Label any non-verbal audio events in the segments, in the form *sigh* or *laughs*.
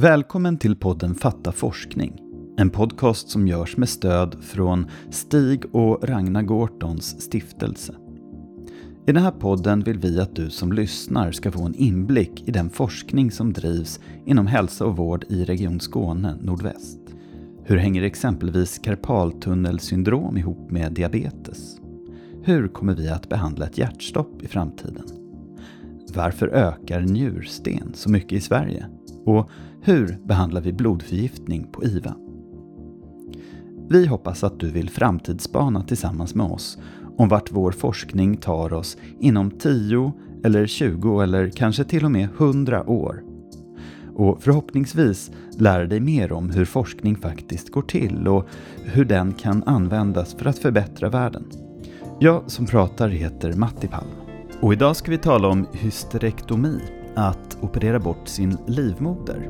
Välkommen till podden Fatta forskning. En podcast som görs med stöd från Stig och Ragnar Gortons stiftelse. I den här podden vill vi att du som lyssnar ska få en inblick i den forskning som drivs inom hälsa och vård i Region Skåne nordväst. Hur hänger exempelvis karpaltunnelsyndrom ihop med diabetes? Hur kommer vi att behandla ett hjärtstopp i framtiden? Varför ökar njursten så mycket i Sverige? Och hur behandlar vi blodförgiftning på IVA? Vi hoppas att du vill framtidsspana tillsammans med oss om vart vår forskning tar oss inom 10 eller 20 eller kanske till och med 100 år. Och förhoppningsvis lära dig mer om hur forskning faktiskt går till och hur den kan användas för att förbättra världen. Jag som pratar heter Matti Palm och idag ska vi tala om hysterektomi, att operera bort sin livmoder.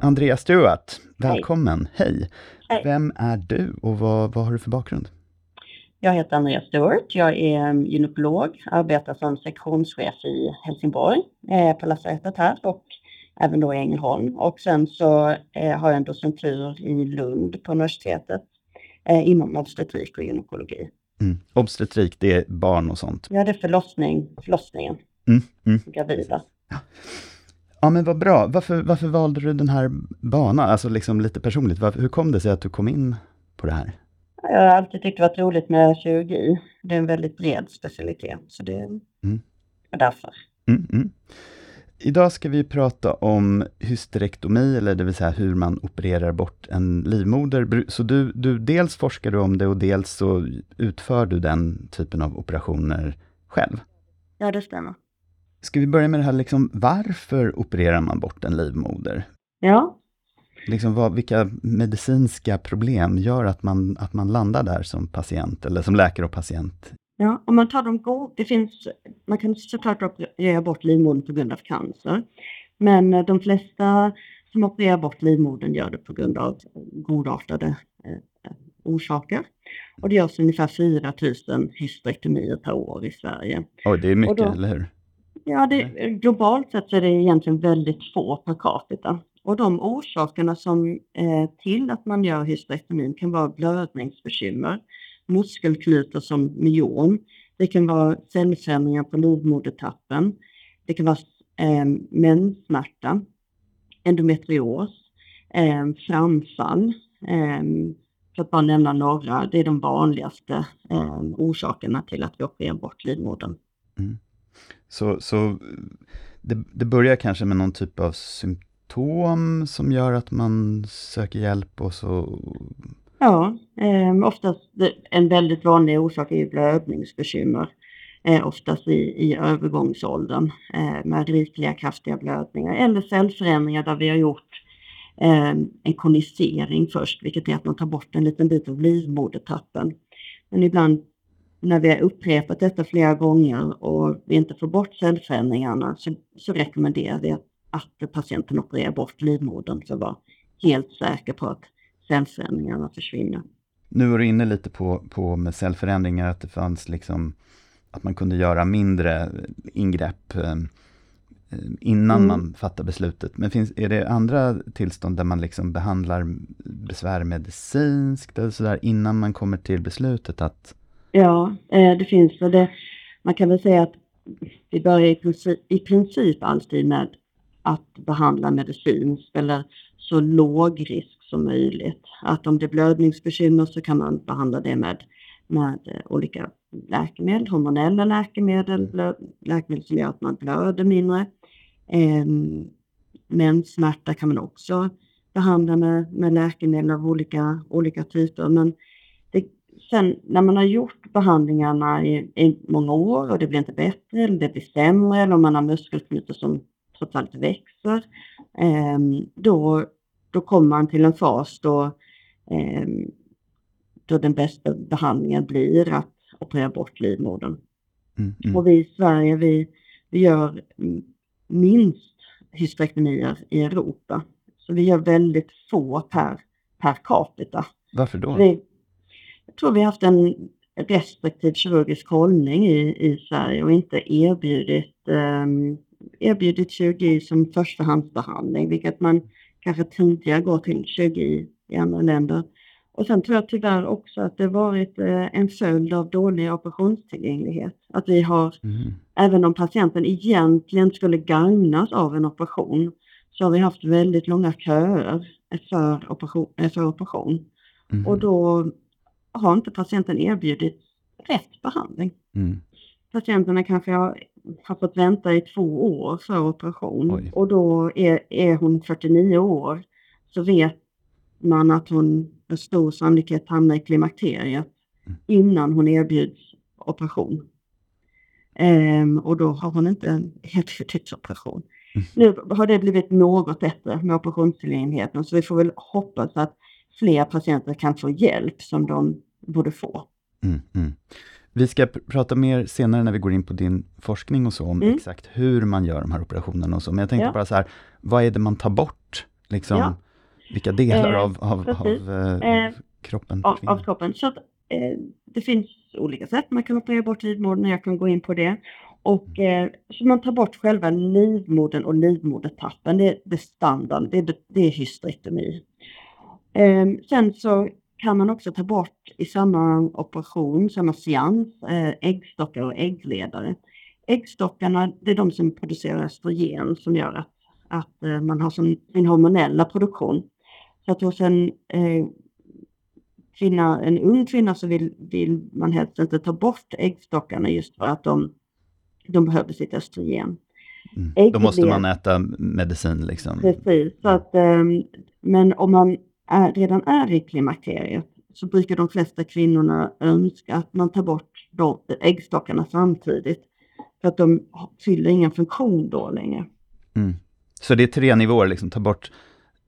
Andrea Stewart, välkommen. Hej. Hej. Vem är du och vad, vad har du för bakgrund? Jag heter Andrea Stewart. Jag är um, gynekolog, arbetar som sektionschef i Helsingborg eh, på lasarettet här och även då i Ängelholm. Och sen så eh, har jag en docentur i Lund på universitetet eh, inom obstetrik och gynekologi. Mm. Obstetrik, det är barn och sånt. Ja, det är förlossning, förlossningen, Mm. Mm. gravida. Ja men vad bra. Varför, varför valde du den här banan? Alltså liksom lite personligt, varför, hur kom det sig att du kom in på det här? Jag har alltid tyckt det varit roligt med kirurgi. Det är en väldigt bred specialitet, så det Mm. är därför. Mm, mm. Idag ska vi prata om hysterektomi, eller det vill säga hur man opererar bort en livmoder. Så du, du dels forskar du om det och dels så utför du den typen av operationer själv. Ja, det stämmer. Ska vi börja med det här, liksom, varför opererar man bort en livmoder? Ja, Liksom vad, vilka medicinska problem gör att man, att man landar där som patient, eller som läkare och patient? Ja, om man tar de goda, det finns, man kan såklart operera bort livmodern på grund av cancer. Men eh, de flesta som opererar bort livmodern gör det på grund av godartade eh, orsaker. Och det görs ungefär 4 000 hysterektomier per år i Sverige. Oj, det är mycket, då- eller hur? Ja, det, globalt sett så är det egentligen väldigt få per capita. Och de orsakerna som eh, till att man gör hysterektomin kan vara blödningsbekymmer, muskelknutor som myom, det kan vara cellförändringar på livmodertappen, det kan vara eh, menssmärta, endometrios, eh, framfall, eh, för att bara nämna några, det är de vanligaste eh, orsakerna till att vi opererar bort livmodern. Så, så det, det börjar kanske med någon typ av symptom som gör att man söker hjälp och så... Ja, eh, oftast en väldigt vanlig orsak är ju blödningsbekymmer. Eh, oftast i, i övergångsåldern eh, med rikliga kraftiga blödningar eller cellförändringar där vi har gjort eh, en konisering först, vilket är att man tar bort en liten bit av livmodertappen. Men ibland när vi har upprepat detta flera gånger och vi inte får bort cellförändringarna så, så rekommenderar vi att, att patienten opererar bort livmodern för att vara helt säker på att cellförändringarna försvinner. Nu var du inne lite på, på med cellförändringar, att det fanns liksom att man kunde göra mindre ingrepp eh, eh, innan Mm. man fattar beslutet. Men finns, är det andra tillstånd där man liksom behandlar besvär medicinskt eller sådär innan man kommer till beslutet att Ja, eh, det finns och det. Man kan väl säga att vi börjar i princip, i princip alltid med att behandla medicinskt eller så låg risk som möjligt. Att om det är blödningsbekymmer så kan man behandla det med, med eh, olika läkemedel, hormonella läkemedel, blö, läkemedel som gör att man blöder mindre. Eh, menssmärta kan man också behandla med, med läkemedel av olika, olika typer. Men det, sen när man har gjort behandlingarna i, i många år och det blir inte bättre eller det blir sämre eller om man har muskelknutor som trots allt växer, eh, då, då kommer man till en fas då, eh, då den bästa behandlingen blir att operera bort livmodern. mm, mm. Och vi i Sverige, vi, vi gör minst hysterektomier i Europa. Så vi gör väldigt få per, per capita. Varför då? Vi, jag tror vi har haft en, restriktiv kirurgisk hållning i, i Sverige och inte erbjudit, eh, erbjudit kirurgi som förstahandsbehandling, vilket man kanske tidigare går till kirurgi i andra länder. Och sen tror jag tyvärr också att det varit eh, en följd av dålig operationstillgänglighet. Att vi har, mm. även om patienten egentligen skulle gagnas av en operation, så har vi haft väldigt långa köer för operation. För operation. Mm. Och då har inte patienten erbjudit rätt behandling. Mm. Patienterna kanske har, har fått vänta i två år för operation Oj. och då är, är hon 49 år så vet man att hon med stor sannolikhet hamnar i klimakteriet mm. innan hon erbjuds operation. Ehm, och då har hon inte erbjudits operation. Mm. Nu har det blivit något bättre med operationstillgängligheten så vi får väl hoppas att fler patienter kan få hjälp som de borde få. Mm, mm. Vi ska pr prata mer senare när vi går in på din forskning och så, om mm. exakt hur man gör de här operationerna och så. Men jag tänkte ja. bara så här, vad är det man tar bort? Liksom, ja. Vilka delar eh, av, av, av eh, eh, kroppen av, av, kroppen. Så att, eh, det finns olika sätt man kan operera bort livmodern, jag kan gå in på det. Och eh, så man tar bort själva livmodern och livmodertappen, det, det är standard, det, det, det är hysterektomi. Eh, sen så kan man också ta bort i samma operation, samma seans, eh, äggstockar och äggledare. Äggstockarna, det är de som producerar östrogen som gör att, att eh, man har som sin hormonella produktion. Så att hos en eh, kvinna, en ung kvinna så vill, vill man helst inte ta bort äggstockarna just för att de, de behöver sitt östrogen. Mm. Då måste man äta medicin liksom? Precis, så att, eh, men om man är, redan är i klimakteriet så brukar de flesta kvinnorna önska att man tar bort de, äggstockarna samtidigt. För att de fyller ingen funktion då längre. Mm. Så det är tre nivåer, liksom, ta bort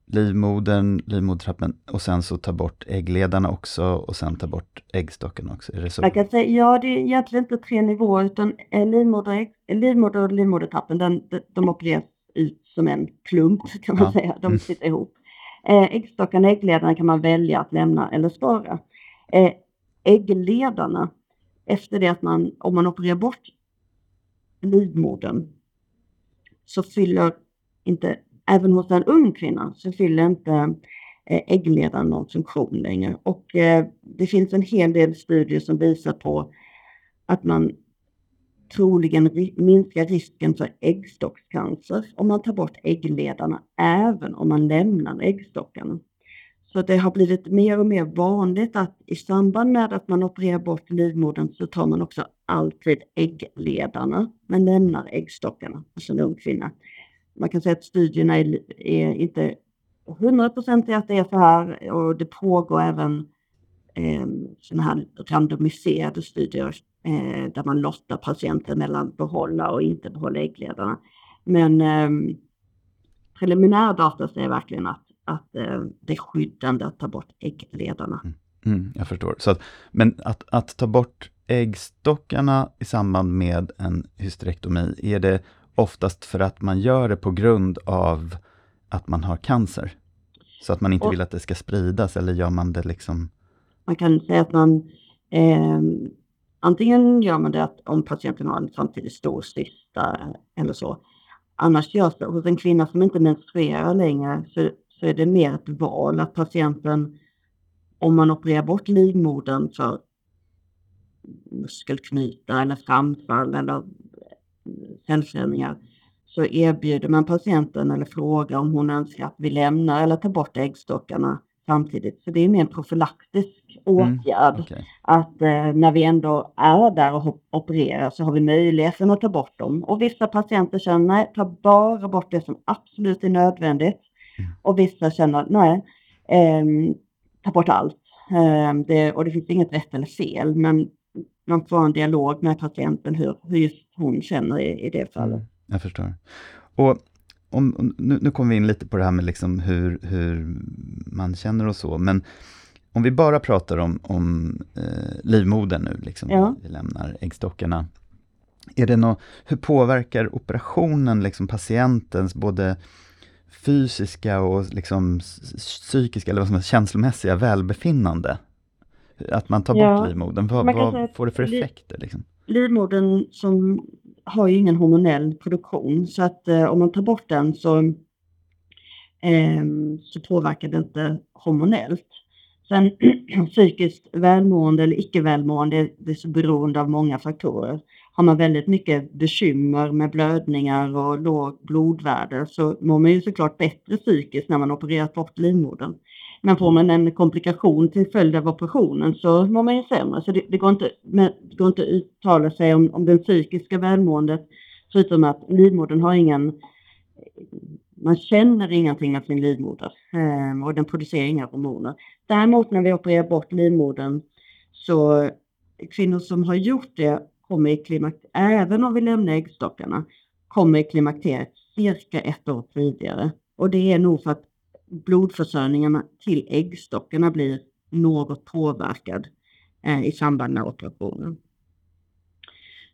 livmodern, livmodertrappen och sen så ta bort äggledarna också och sen ta bort äggstockarna också. Är det så? Jag kan säga, ja, det är egentligen inte tre nivåer utan livmoder, livmoder och livmodertappen, den, de opereras ut som en klump kan man ja. säga. De mm. sitter ihop. Eh, äggstockarna och äggledarna kan man välja att lämna eller spara. Eh, äggledarna, efter det att man, om man opererar bort livmodern, så fyller inte, även hos en ung kvinna, så fyller inte eh, äggledaren någon funktion längre. Och det finns en hel del studier som visar på att man troligen minska risken för äggstockscancer om man tar bort äggledarna, även om man lämnar äggstockarna. Så det har blivit mer och mer vanligt att i samband med att man opererar bort livmodern så tar man också alltid äggledarna men lämnar äggstockarna hos en ung kvinna. Man kan säga att studierna är, är inte hundraprocentiga att det är så här och det pågår även eh, sådana här randomiserade studier eh, där man lottar patienter mellan behålla och inte behålla äggledarna. Men eh, preliminärdata säger verkligen att, att eh, det är skyddande att ta bort äggledarna. Mm, mm, jag förstår. Så att, men att, att ta bort äggstockarna i samband med en hysterektomi, är det oftast för att man gör det på grund av att man har cancer? Så att man inte och, vill att det ska spridas, eller gör man det liksom? Man kan säga att man eh, Antingen gör man det att om patienten har en samtidigt stor cysta eller så. Annars görs det hos en kvinna som inte menstruerar längre så, så är det mer ett val att patienten, om man opererar bort livmodern för muskelknutar eller framfall eller eh, cellförändringar så erbjuder man patienten eller frågar om hon önskar att vi lämnar eller tar bort äggstockarna samtidigt. Så det är mer en profylaktisk åtgärd. Mm, okay. Att eh, när vi ändå är där och opererar så har vi möjligheten att ta bort dem. Och vissa patienter känner nej, ta bara bort det som absolut är nödvändigt. Mm. Och vissa känner nej, eh, ta bort allt. Eh, det, och det finns inget rätt eller fel, men man får en dialog med patienten hur, hur just hon känner i, i det fallet. Mm, jag förstår. Och om, nu, nu kommer vi in lite på det här med liksom hur, hur man känner och så, men om vi bara pratar om, om eh, livmodern nu, liksom, ja. vi lämnar äggstockarna. Är det något, hur påverkar operationen liksom patientens både fysiska och liksom psykiska, eller vad som är känslomässiga välbefinnande? att man tar bort Ja, livmodern? Vad, vad får det för effekter? Liksom? livmodern som har ju ingen hormonell produktion så att eh, om man tar bort den så, ehm, så påverkar det inte hormonellt. Sen *clears throat* psykiskt välmående eller icke välmående, det är så beroende av många faktorer. Har man väldigt mycket bekymmer med blödningar och lågt blodvärde så mår man ju såklart bättre psykiskt när man opererat bort livmodern. Men får man en komplikation till följd av operationen så mår man ju sämre. Så det, det, går, inte, det går inte att uttala sig om, om det psykiska välmåendet förutom att livmodern har ingen man känner ingenting med sin livmoder eh, och den producerar inga hormoner. Däremot när vi opererar bort livmodern så kvinnor som har gjort det kommer i klimakteriet, även om vi lämnar äggstockarna, kommer i klimakteriet cirka ett år tidigare. Och det är nog för att blodförsörjningen till äggstockarna blir något påverkad eh, i samband med operationen.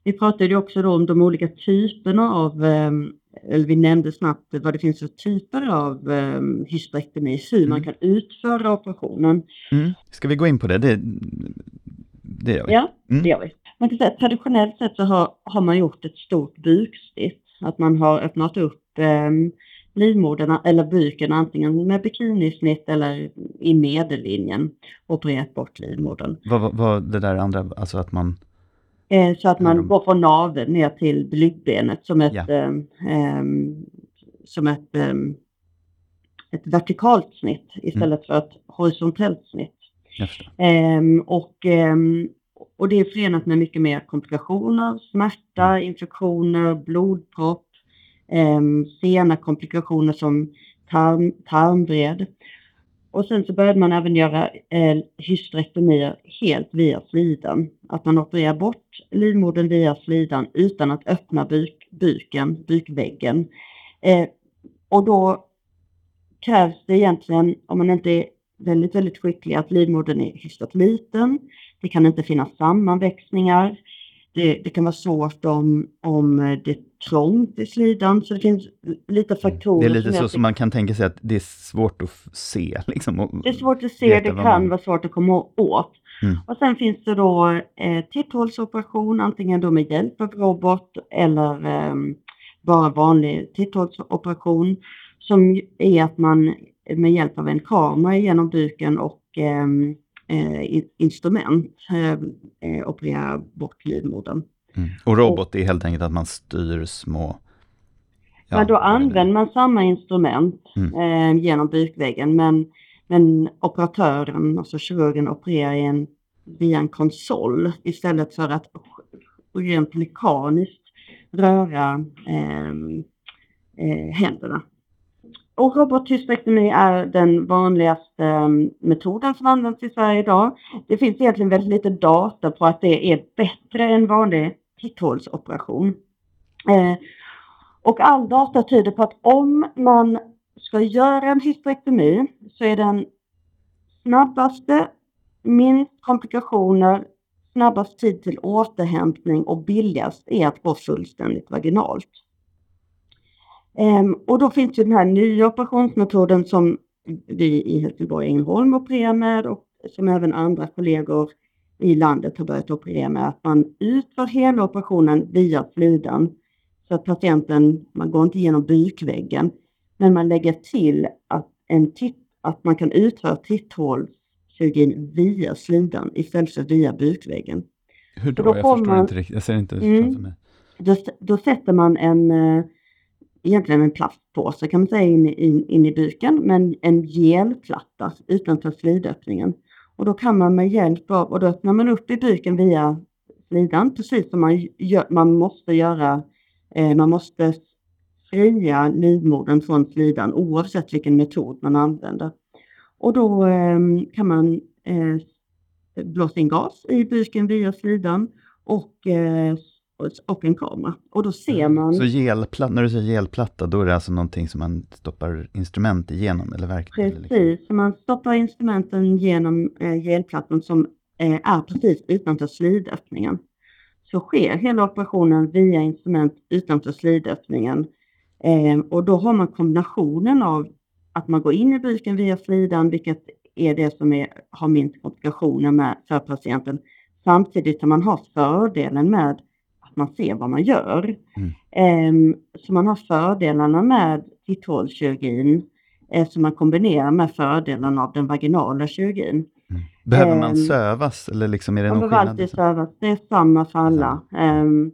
Vi pratade också då om de olika typerna av, ehm, eller vi nämnde snabbt vad det finns för typer av eh, hysterektomi, hur man Mm. kan utföra operationen. Mm. Ska vi gå in på det? Det, det gör vi. Ja, Mm. det gör vi. Man kan säga traditionellt sett så har, har man gjort ett stort buksnitt. Att man har öppnat upp eh, livmodern eller buken antingen med bikinisnitt eller i medellinjen och opererat bort livmodern. Vad vad- vad det där andra, alltså att man... Eh, så att man de- går från naveln ner till blygdbenet som ett, Ja. ehm, som ett, ehm, ett vertikalt snitt istället för ett horisontellt snitt. Ehm, och, och det är förenat med mycket mer komplikationer, smärta, Mm. infektioner, blodpropp, sena komplikationer som tarm, tarmvred. Och sen så började man även göra eh, hysterektomier helt via slidan. Att man opererar bort livmodern via slidan utan att öppna buk, buken, bukväggen. Eh, och då krävs det egentligen, om man inte är väldigt, väldigt skicklig, att livmodern är hyfsat liten. Det kan inte finnas sammanväxningar. Det, det kan vara svårt om, om det är trångt i slidan, så det finns lite faktorer. Mm. Det är lite som så som man kan tänka sig att det är svårt att se. Liksom, Det är svårt att se, det kan man- vara svårt att komma åt. Mm. Och sen finns det då eh, titthålsoperation, antingen då med hjälp av robot eller ehm, bara vanlig titthålsoperation. Som är att man med hjälp av en kamera genom buken och eh, instrument eh, eh, opererar bort livmodern. Mm. Och robot är helt enkelt att man styr små... ja, men då använder man samma instrument Mm. eh, genom bukväggen men, men operatören, alltså kirurgen, opererar en, via en konsol istället för att rent mekaniskt röra ehm, eh, händerna. Och robothysterektomi är den vanligaste ehm, metoden som används i Sverige idag. Det finns egentligen väldigt lite data på att det är bättre än vanlig titthålsoperation. Eh, och all data tyder på att om man ska göra en hysterektomi så är den snabbaste, minst komplikationer, snabbast tid till återhämtning och billigast är att gå fullständigt vaginalt. Ehm, och då finns ju den här nya operationsmetoden som vi i Helsingborg Ängelholm opererar med och som även andra kollegor i landet har börjat operera med. Att man utför hela operationen via slidan så att patienten, man går inte igenom bukväggen, men man lägger till att, en titt, att man kan utföra titthålskirurgin via slidan istället för via bukväggen. Hur då? då Jag förstår man- inte riktigt. Jag ser inte Mm. framför mig. Då, då sätter man en, eh, egentligen en plastpåse kan man säga in, in, in i buken, men en gelplatta utanför slidöppningen. Och då kan man med hjälp av, och då öppnar man upp i buken via slidan, precis som man, gör, man måste göra, eh, man måste fria livmodern från slidan oavsett vilken metod man använder. Och då eh, kan man eh, blåsa in gas i buken via slidan och, eh, och- en kamera. Och då ser man Så gelplatta, när du säger gelplatta, då är det alltså någonting som man stoppar instrument igenom eller verktyg? eller liksom? precis, så man stoppar instrumenten genom eh, gelplattan som eh, är precis utanför slidöppningen. Så sker hela operationen via instrument utanför slidöppningen. Eh, och då har man kombinationen av att man går in i buken via slidan, vilket är det som är, har minst komplikationer med, för patienten. Samtidigt som man har fördelen med att man ser vad man gör. Mm. så man har fördelarna med titthålskirurgin eh, som man kombinerar med fördelen av den vaginala kirurgin. Mm. Behöver man sövas eller liksom är det man någon skillnad? Man behöver alltid sövas, det är samma för alla. Um,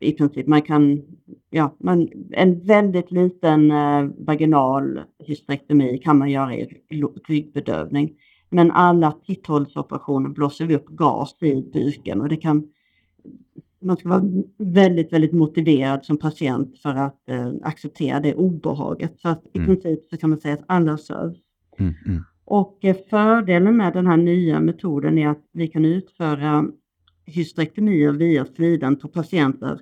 I princip, man kan, ja, man, en väldigt liten uh, vaginal hysterektomi kan man göra i ryggbedövning. Men alla titthålsoperationer blåser vi upp gas i buken och det kan man ska vara väldigt, väldigt motiverad som patient för att eh, acceptera det obehaget. Så att i mm. princip så kan man säga att alla sövs. Mm, mm. Och eh, fördelen med den här nya metoden är att vi kan utföra hysterektomier via slidan på patienter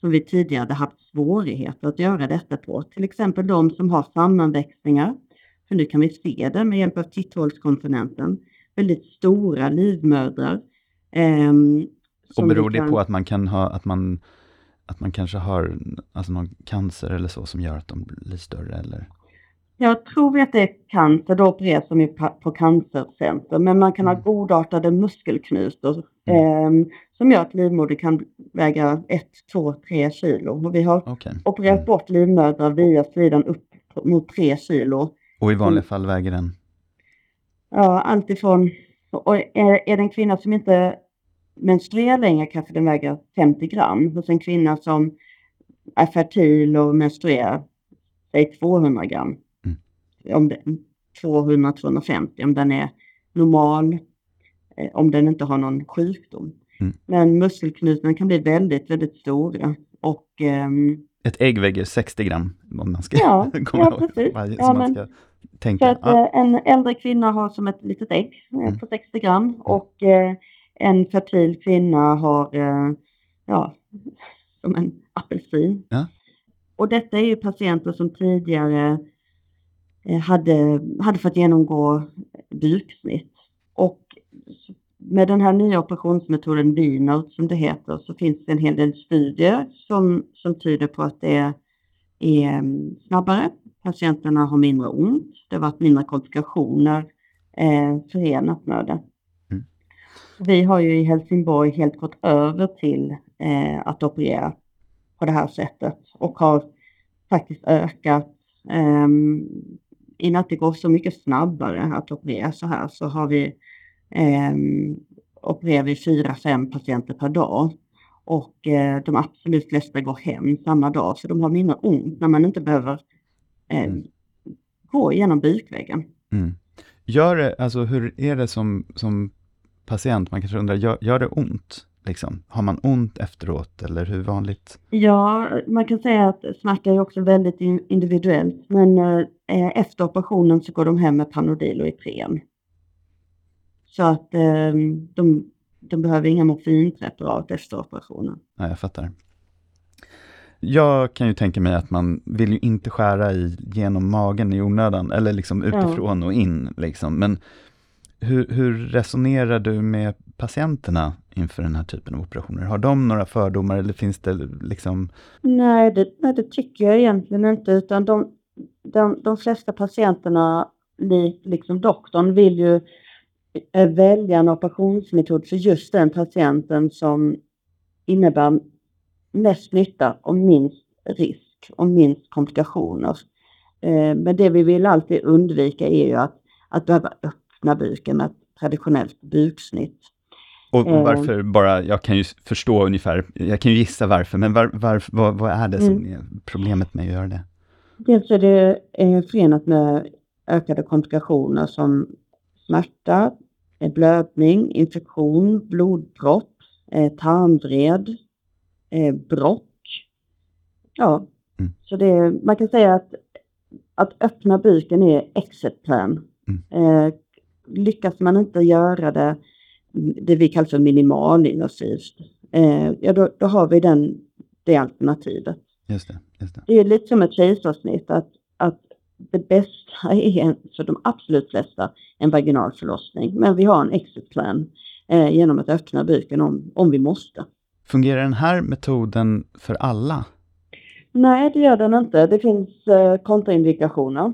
som vi tidigare hade haft svårigheter att göra detta på. Till exempel de som har sammanväxningar. För nu kan vi se det med hjälp av titthålskomponenten. Väldigt stora livmödrar. Eh, och beror det på att man kan ha, att man, att man kanske har alltså någon cancer eller så som gör att de blir större eller? Jag tror att det är cancer, då opereras de på cancercenter, men man kan mm. ha godartade muskelknutor mm. eh, som gör att livmodern kan väga 1, 2, 3 kilo. Och vi har okay. opererat mm. bort livmödrar via sidan upp mot 3 kilo. Och i vanliga fall väger den? Ja, alltifrån, och är, är det en kvinna som inte menstruerar längre kanske den väger 50 gram. Hos en kvinna som är fertil och menstruerar, säg 200 gram. Mm. Om 200-250 om den är normal, eh, om den inte har någon sjukdom. Mm. Men muskelknutarna kan bli väldigt, väldigt stora. Och, um, Ett ägg väger 60 gram om man ska ja, *laughs* komma ja, ihåg. Precis. ja, men, ska tänka. För att, ja. Eh, en äldre kvinna har som ett litet ägg eh, mm. på 60 gram mm. och eh, en fertil kvinna har, eh, ja, som en apelsin. Ja. Och detta är ju patienter som tidigare eh, hade, hade fått genomgå buksnitt. Och med den här nya operationsmetoden Wiener som det heter så finns det en hel del studier som, som tyder på att det är, mm, snabbare. Patienterna har mindre ont. Det har varit mindre komplikationer eh, förenat med det. Vi har ju i Helsingborg helt gått över till eh, att operera på det här sättet och har faktiskt ökat. Eh, innan det går så mycket snabbare att operera så här så har vi eh, opererar vi fyra, fem patienter per dag. Och eh, de absolut flesta går hem samma dag så de har mindre ont när man inte behöver eh, mm. gå igenom bukväggen. Mm. Gör det, alltså hur är det som, som patient, man kanske undrar, gör, gör det ont? Liksom? Har man ont efteråt eller hur vanligt? Ja, man kan säga att smärta är också väldigt individuellt, men eh, efter operationen så går de hem med Panodil och Ipren. Så att eh, de, de behöver inga morfinpreparat efter operationen. Ja, jag fattar. Jag kan ju tänka mig att man vill ju inte skära i genom magen i onödan, eller liksom utifrån ja. och in. Liksom. Men hur, hur, resonerar du med patienterna inför den här typen av operationer? Har de några fördomar eller finns det liksom? Nej, det, nej, det tycker jag egentligen inte, utan de, de, de flesta patienterna, liksom doktorn, vill ju eh, välja en operationsmetod för just den patienten som innebär mest nytta och minst risk och minst komplikationer. Eh, men det vi vill alltid undvika är ju att, att behöva öppna buken med ett traditionellt buksnitt. Och eh. varför bara, jag kan ju förstå ungefär, jag kan ju gissa varför, men var, var, vad, vad är det som mm. är problemet med att göra det? Dels är det eh, förenat med ökade komplikationer som smärta, eh, blödning, infektion, blodpropp, tarmvred, brock. Ja, mm. så det, man kan säga att, att öppna buken är exit plan. Mm lyckas man inte göra det, det vi kallar för minimalinvasivt, eh, ja då, då, har vi den, det alternativet. Just det, just det. det är lite som ett kejsarsnitt, att, att det bästa är för de absolut flesta en vaginal förlossning, men vi har en exit plan eh, genom att öppna buken om, om vi måste. Fungerar den här metoden för alla? Nej, det gör den inte. Det finns eh, kontraindikationer.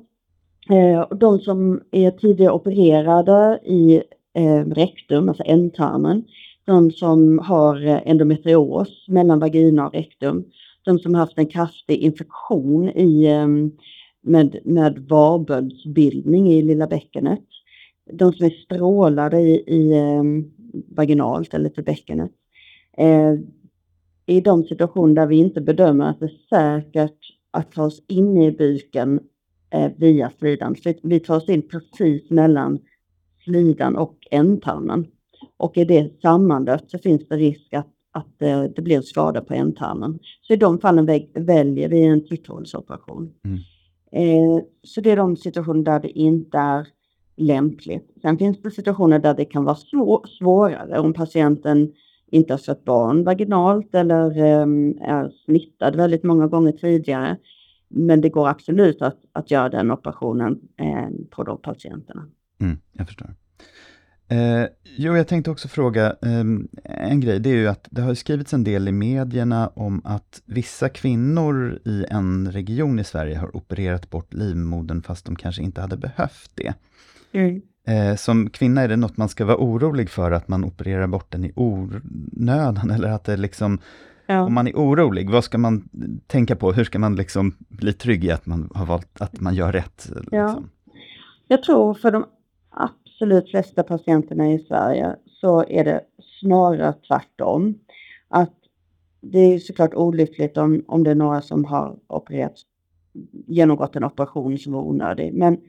Eh, de som är tidigare opererade i eh, rektum, alltså ändtarmen, de som har eh, endometrios mellan vagina och rektum, de som haft en kraftig infektion i, eh, med, med varböldsbildning i lilla bäckenet, de som är strålade i, i eh, vaginalt eller till bäckenet. Eh, I de situationer där vi inte bedömer att det är säkert att ta oss in i buken eh, via slidan. Så vi tar oss in precis mellan slidan och ändtarmen. Och i det sammanlöp så finns det risk att, att eh, det blir skada på ändtarmen. Så i de fallen väljer vi en titthålsoperation. Mm. Eh, så det är de situationer där det inte är lämpligt. Sen finns det situationer där det kan vara svår, svårare om patienten inte har fött barn vaginalt eller eh, är smittad väldigt många gånger tidigare. Men det går absolut att, att göra den operationen eh, på de patienterna. Mm, jag förstår. Eh, jo, jag tänkte också fråga eh, en grej. Det är ju att det har skrivits en del i medierna om att vissa kvinnor i en region i Sverige har opererat bort livmodern fast de kanske inte hade behövt det. Mm. Eh, som kvinna, är det något man ska vara orolig för, att man opererar bort den i onödan? *laughs* Eller att det liksom, ja. om man är orolig, vad ska man tänka på? Hur ska man liksom bli trygg i att man har valt att man gör rätt? Liksom? Ja. Jag tror för de absolut flesta patienterna i Sverige så är det snarare tvärtom. Att det är såklart olyckligt om, om det är några som har opererats, genomgått en operation som var onödig. Men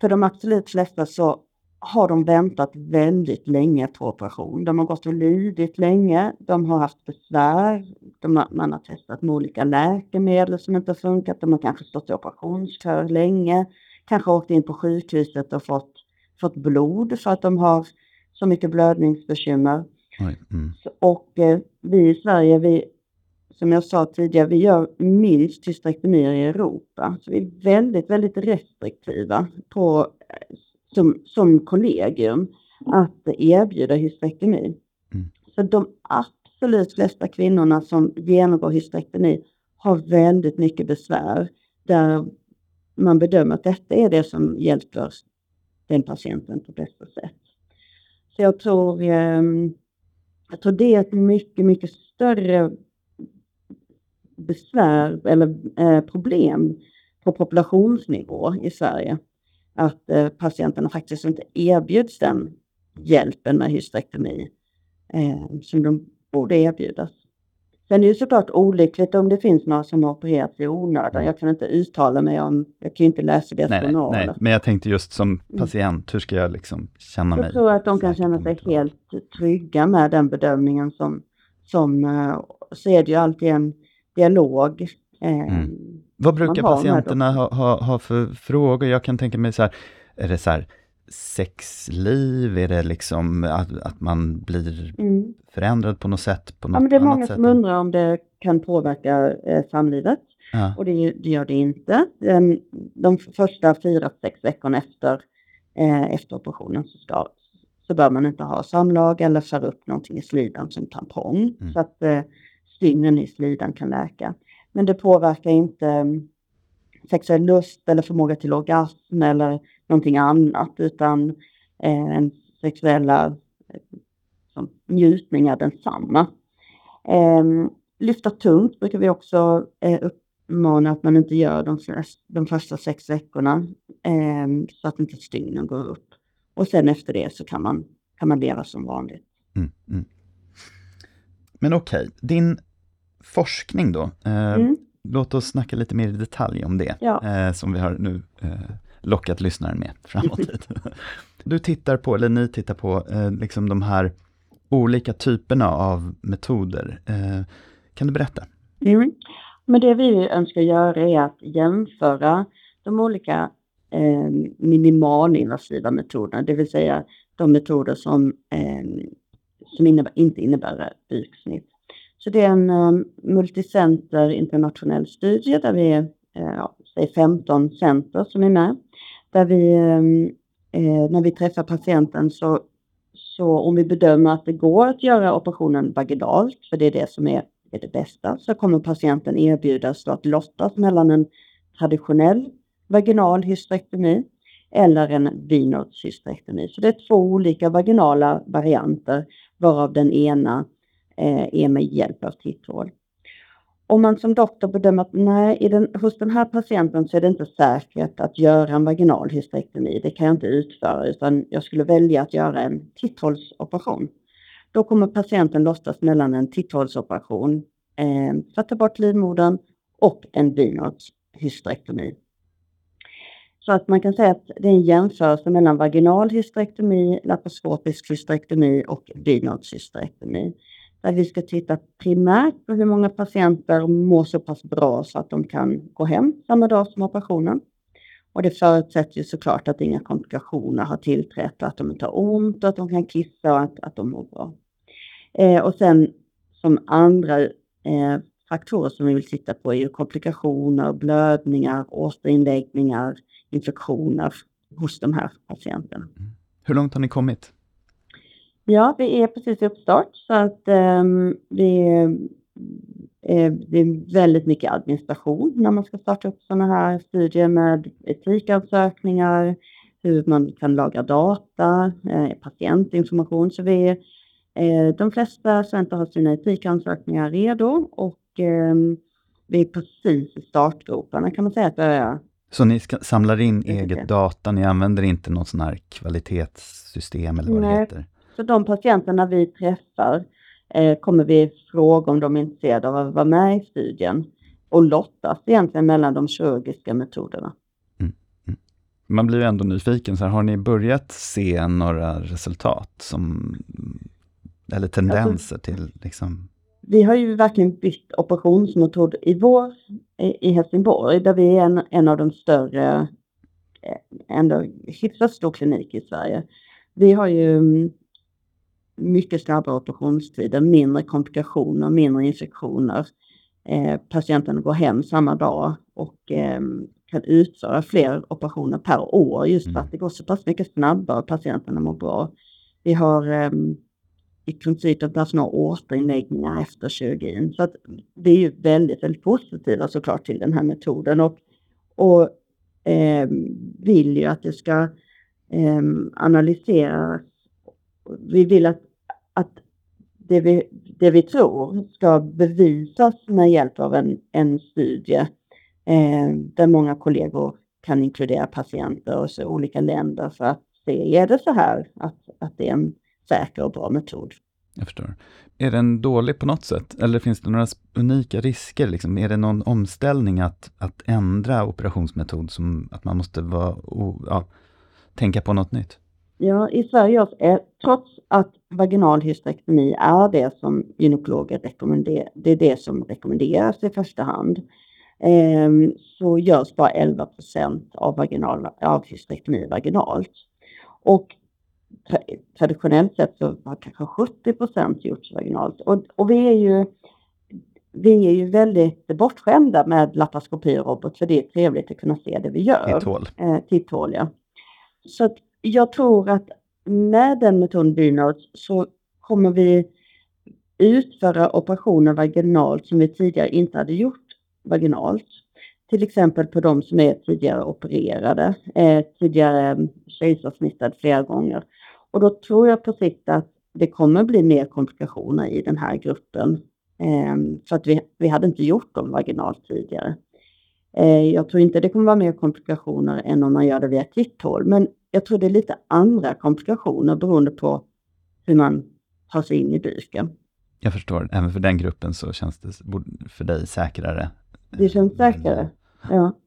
för de absolut flesta så har de väntat väldigt länge på operation. De har gått och lidit länge, de har haft besvär, de har, man har testat med olika läkemedel som inte har funkat, de har kanske stått i operationskö länge, kanske åkt in på sjukhuset och fått, fått blod för att de har så mycket blödningsbekymmer. Mm. Och eh, vi i Sverige, vi, som jag sa tidigare, vi gör minst hysterektomier i Europa. Så vi är väldigt, väldigt restriktiva på som, som kollegium att erbjuda hysterektomi. Mm. Så de absolut flesta kvinnorna som genomgår hysterektomi har väldigt mycket besvär där man bedömer att detta är det som hjälper den patienten på bästa sätt. Så jag tror, ehm, jag tror det är ett mycket, mycket större besvär eller eh, problem på populationsnivå i Sverige att eh, patienterna faktiskt inte erbjuds den hjälpen med hysterektomi eh, som de borde erbjudas. Sen är det såklart olyckligt om det finns några som har opererats i onödan. Jag kan inte uttala mig om, jag kan ju inte läsa deras journaler. Nej, men jag tänkte just som mm. patient, hur ska jag liksom känna mig? Jag tror att de kan känna sig helt trygga med den bedömningen som, som eh, så är det ju alltid en dialog. Eh, mm. Vad brukar patienterna ha, ha, ha, för frågor? Jag kan tänka mig så här, är det så här sexliv? Är det liksom att, att man blir mm. förändrad på något sätt? På något ja, men det är många sätt? som undrar om det kan påverka eh, samlivet. Ja. Och det, det, gör det inte. De, de första fyra, sex veckorna efter, eh, efter operationen så, ska, så bör man inte ha samlag eller föra upp någonting i slidan som tampong. Mm. Så att eh, stygnen i slidan kan läka. Men det påverkar inte mm, sexuell lust eller förmåga till orgasm eller någonting annat utan eh, en sexuella eh, som njutning är densamma. Eh, lyfta tungt brukar vi också eh, uppmana att man inte gör de, de första sex veckorna eh, så att inte stygnen går upp. Och sen efter det så kan man, kan man leva som vanligt. Mm, mm. Men okej, okay. din forskning då. Eh, mm. Låt oss snacka lite mer i detalj om det, ja. eh, som vi har nu eh, lockat lyssnaren med *laughs* framåt. du tittar på, eller ni tittar på, eh, liksom de här olika typerna av metoder. Eh, kan du berätta? Mm. Men det vi önskar göra är att jämföra de olika eh, minimalinvasiva metoderna, det vill säga de metoder som, som innebär, inte innebär buksnitt. Så det är en um, multicenter internationell studie där vi är uh, ja, 15 center som är med. Där vi, um, uh, när vi träffar patienten så, så om vi bedömer att det går att göra operationen vaginalt, för det är det som är, är det bästa, så kommer patienten erbjudas att lottas mellan en traditionell vaginal hysterektomi eller en binodshystektomi. Så det är två olika vaginala varianter varav den ena Eh, är med hjälp av titthål. Om man som doktor bedömer att nej, i den, hos den här patienten så är det inte säkert att göra en vaginal hysterektomi, det kan jag inte utföra, utan jag skulle välja att göra en titthålsoperation. Då kommer patienten lottas mellan en titthålsoperation eh, för att ta bort livmodern och en binoddshysterektomi. Så att man kan säga att det är en jämförelse mellan vaginal hysterektomi, laparoskopisk hysterektomi och binoddshysterektomi där vi ska titta primärt på hur många patienter mår så pass bra så att de kan gå hem samma dag som operationen. Och det förutsätter ju såklart att inga komplikationer har tillträtt, att de inte har ont, att de kan kissa och att, att de mår bra. Eh, och sen som andra eh, faktorer som vi vill titta på är ju komplikationer, blödningar, återinläggningar, infektioner hos de här patienterna. Mm. Hur långt har ni kommit? Ja, vi är precis i uppstart så att um, vi, eh, det är väldigt mycket administration när man ska starta upp sådana här studier med etikansökningar, hur man kan lagra data, eh, patientinformation. Så vi, eh, de flesta studenter har sina etikansökningar redo och eh, vi är precis i startgroparna kan man säga att börja så ni samlar in eget data, ni använder inte något sån här kvalitetssystem eller vad Nej. det heter? Så de patienterna vi träffar eh, kommer vi fråga om de är intresserade av att vara med i studien och lottas egentligen mellan de kirurgiska metoderna. Mm. Mm. Man blir ju ändå nyfiken, så här, har ni börjat se några resultat som, eller tendenser alltså, till liksom vi har ju verkligen bytt operationsmetod i vår i Helsingborg där vi är en, en av de större, eh, ändå hyfsat stor klinik i Sverige. Vi har ju mm, mycket snabbare operationstider, mindre komplikationer, mindre infektioner. Eh, patienten går hem samma dag och eh, kan utföra fler operationer per år just för att mm. det går så pass mycket snabbare och patienterna mår bra. Vi har eh, i princip att det några återinläggningar efter kirurgin. Så att det är ju väldigt, väldigt positiva såklart till den här metoden och, och eh, vill ju att det ska eh, analyseras. Vi vill att, att det, vi, det vi tror ska bevisas med hjälp av en, en studie eh, där många kollegor kan inkludera patienter och så olika länder för att se, är det så här att, att det är en säker och bra metod. Jag förstår. Är den dålig på något sätt? Eller finns det några unika risker? Liksom? Är det någon omställning att, att ändra operationsmetod, som att man måste vara, ja, tänka på något nytt? Ja, i Sverige, görs, eh, trots att vaginal hysterektomi är det som gynekologer rekommenderar, det är det som rekommenderas i första hand, ehm, så görs bara 11 procent av, vaginal, av hysterektomi vaginalt. Och traditionellt sett så har kanske 70 procent gjorts vaginalt. Och, och vi är ju vi är ju väldigt bortskämda med laparoskopirobot för det är trevligt att kunna se det vi gör. Titthål. Eh, titthål ja. Så att jag tror att med den metoden Bynodes så kommer vi utföra operationer vaginalt som vi tidigare inte hade gjort vaginalt. Till exempel på de som är tidigare opererade, eh, tidigare kejsarsnittad flera gånger. Och då tror jag på sikt att det kommer bli mer komplikationer i den här gruppen. Eh, för att vi, vi hade inte gjort dem vaginalt tidigare. Eh, jag tror inte det kommer vara mer komplikationer än om man gör det via titthål. Men jag tror det är lite andra komplikationer beroende på hur man tar sig in i buken. Jag förstår, även för den gruppen så känns det för dig säkrare. Det känns säkrare, ja.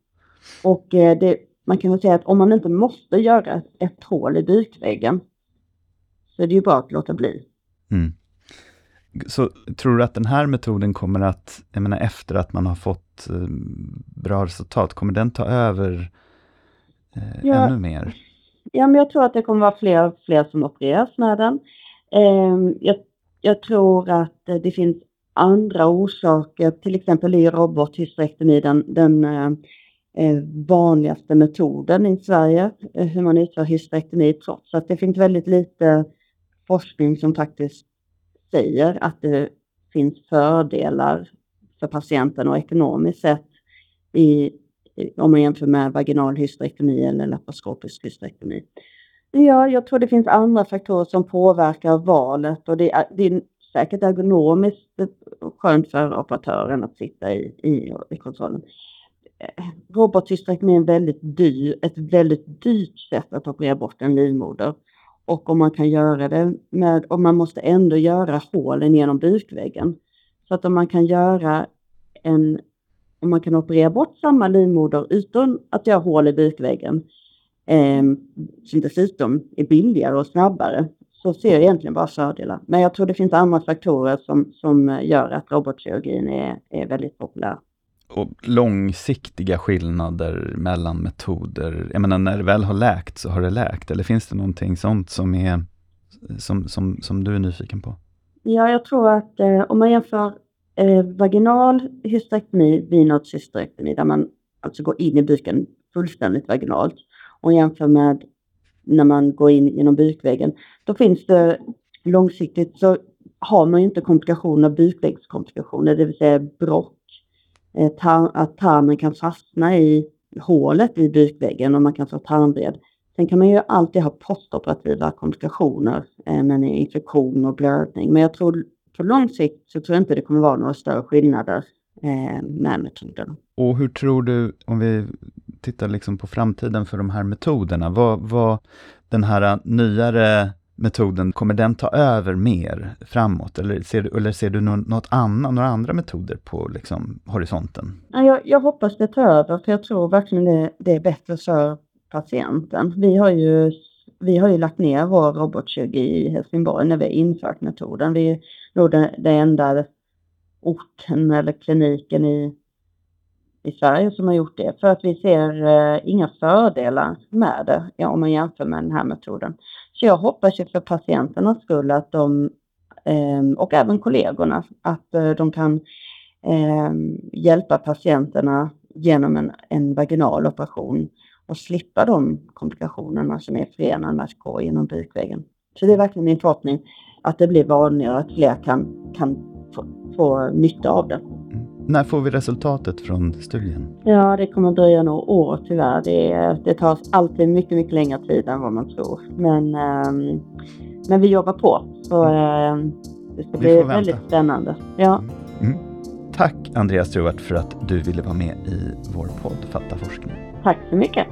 Och eh, det, man kan väl säga att om man inte måste göra ett hål i bukväggen så är det ju bara att låta bli. Mm. Så tror du att den här metoden kommer att, jag menar efter att man har fått eh, bra resultat, kommer den ta över eh, ja, ännu mer? Ja, men jag tror att det kommer vara fler och fler som opereras med den. Eh, jag, jag, tror att det finns andra orsaker, till exempel i robothysterektomi den, den eh, eh vanligaste metoden i Sverige, eh, hur man utför hysterektomi, trots att det finns väldigt lite forskning som faktiskt säger att det finns fördelar för patienten och ekonomiskt sett i, om man jämför med vaginal hysterektomi eller laparoskopisk hysterektomi. Ja, jag tror det finns andra faktorer som påverkar valet och det är, det är säkert ergonomiskt skönt för operatören att sitta i, i, i kontrollen. Robothysterektomi är väldigt dyr, ett väldigt dyrt sätt att operera bort en livmoder. Och om man kan göra det med, och man måste ändå göra hålen genom bukväggen. Så att om man kan göra en, om man kan operera bort samma livmoder utan att göra hål i bukväggen, eh, som dessutom är billigare och snabbare, så ser jag egentligen bara fördelar. Men jag tror det finns andra faktorer som, som gör att robotkirurgin är, är väldigt populär. Och långsiktiga skillnader mellan metoder, jag menar när det väl har läkt så har det läkt, eller finns det någonting sånt som, är, som, som, som du är nyfiken på? Ja, jag tror att eh, om man jämför eh, vaginal hysterektomi, vinoddshysterektomi, där man alltså går in i buken fullständigt vaginalt, och jämför med när man går in genom bukväggen, då finns det långsiktigt så har man ju inte komplikationer, bukvägskomplikationer, det vill säga brock, eh, att tarmen kan fastna i hålet i bukväggen och man kan få tarmvred. Sen kan man ju alltid ha postoperativa komplikationer eh, med infektion och blödning. Men jag tror på lång sikt så tror jag inte det kommer vara några större skillnader eh, med metoden. Och hur tror du, om vi tittar liksom på framtiden för de här metoderna, vad, vad den här nyare metoden, kommer den ta över mer framåt? Eller ser du, eller ser du något annat, några andra metoder på liksom, horisonten? Jag, jag hoppas det tar över, för jag tror verkligen det, det är bättre för patienten. Vi har ju, vi har ju lagt ner vår robotkirurgi i Helsingborg när vi infört metoden. Vi nog den, den enda orten eller kliniken i, i Sverige som har gjort det. För att vi ser eh, inga fördelar med det ja, om man jämför med den här metoden. Så jag hoppas ju för patienternas skull att de, eh, och även kollegorna, att eh, de kan eh, hjälpa patienterna genom en, en vaginal operation och slippa de komplikationerna som är förenade med att gå genom bukväggen. Så det är verkligen min förhoppning att det blir vanligare, att fler kan, kan få, få nytta av det. Mm. När får vi resultatet från studien? Ja, det kommer dröja några år tyvärr. Det, det tar alltid mycket, mycket längre tid än vad man tror. Men, um, men vi jobbar på. Så um, det ska bli väldigt spännande. Ja. Mm. mm. Tack Andreas Struart för att du ville vara med i vår podd Fatta forskning. Tack så mycket.